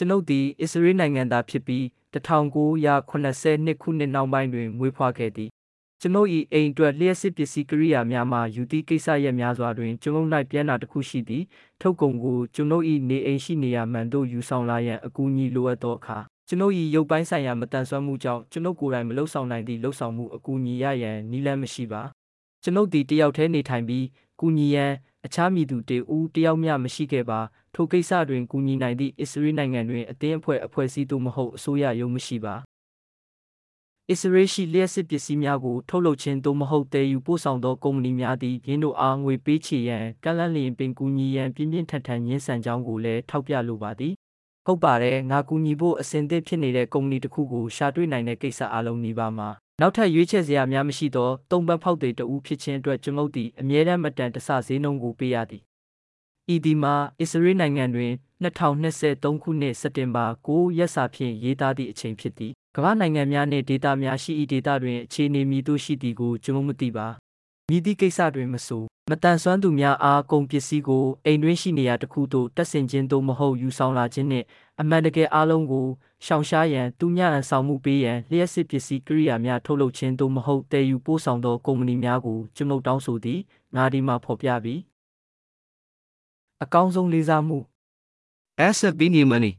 ကျွန်ုပ်သည်အစ္စရေးနိုင်ငံသားဖြစ်ပြီး1982ခုနှစ်နောက်ပိုင်းတွင်မွေးဖွားခဲ့သည်ကျွန်ုပ်၏အိမ်အတွက်လျှက်စစ်ပစ္စည်းကိရိယာများမှယူသည့်ကိစ္စရပ်များစွာတွင်ကျွန်ုပ်၌ပြန်တာတစ်ခုရှိသည်ထုတ်ကုန်ကိုကျွန်ုပ်၏နေအိမ်ရှိနေရာမှန်သို့ယူဆောင်လာရန်အကူအညီလိုအပ်သောအခါကျွန်ုပ်၏ရုပ်ပိုင်းဆိုင်ရာမတန်ဆွမ်းမှုကြောင့်ကျွန်ုပ်ကိုယ်တိုင်မလှုပ်ဆောင်နိုင်သည့်လှုပ်ဆောင်မှုအကူအညီရရန်နည်းလမ်းမရှိပါကျွန်ုပ်သည်တယောက်တည်းနေထိုင်ပြီးကူညီရန်အခြားမည်သူတေဦးတယောက်မျှမရှိခဲ့ပါ ထိုကိစ္စတွင်ကူညီနိုင်သည့်အစ္စရေးနိုင်ငံတွင်အသင်းအဖွဲ့အဖွဲ့အစည်းသို့မဟုတ်အစိုးရရုံးမရှိပါအစ္စရေးရှိလျှက်စစ်ပစ္စည်းများကိုထုတ်လုပ်ခြင်းသို့မဟုတ်တည်ယူပို့ဆောင်သောကုမ္ပဏီများသည်ရင်းတို့အားငွေပေးချေရန်ကန့်လန့်လျင်ပင်ကူညီရန်ပြင်းပြင်းထန်ထန်ညှင်းဆန်ကြောင်းကိုလည်းထောက်ပြလိုပါသည်ဟုတ်ပါတယ်ငါကူညီဖို့အစဉ်သင့်ဖြစ်နေတဲ့ကုမ္ပဏီတစ်ခုကိုရှာတွေ့နိုင်တဲ့ကိစ္စအလုံးနီးပါးမှာနောက်ထပ်ရွေးချယ်စရာများမရှိသောတုံပန်းဖောက်တွေတဦးဖြစ်ခြင်းအတွက်ကျွန်ုပ်သည်အမြဲတမ်းမတန်တဆဈေးနှုန်းကိုပေးရသည် ဤဒီမှာအစ္စရေးနိုင်ငံတွင်2023ခုနှစ်စက်တင်ဘာ9ရက်စာဖြင့်ရေးသားသည့်အချိန်ဖြစ်သည်ကမ္ဘာနိုင်ငံများနှင့်ဒေတာများရှိ၏ဒေတာတွင်အခြေအနေမည်သို့ရှိသည်ကိုကျွန်ုပ်မသိပါမည်သည့်ကိစ္စတွင်မဆိုမတန်ဆွမ်းသူများအားကုန်ပစ္စည်းကိုအိမ်တွင်းရှိနေရာတစ်ခုသို့တက်ဆင်ခြင်းသို့မဟုတ်ယူဆောင်လာခြင်းနှင့်အမှန်တကယ်အားလုံးကိုရှောင်ရှားရန်သူများအဆောင်မှုပေးရန်လျှက်စစ်ပစ္စည်းကိရိယာများထုတ်လုပ်ခြင်းသို့မဟုတ်တည်ယူပို့ဆောင်သောကုမ္ပဏီများကိုကျွန်ုပ်တောင်းဆိုသည်ငါဒီမှာဖော်ပြပြီး အကောင်းဆုံးလေးစားမှု Asset Bini Money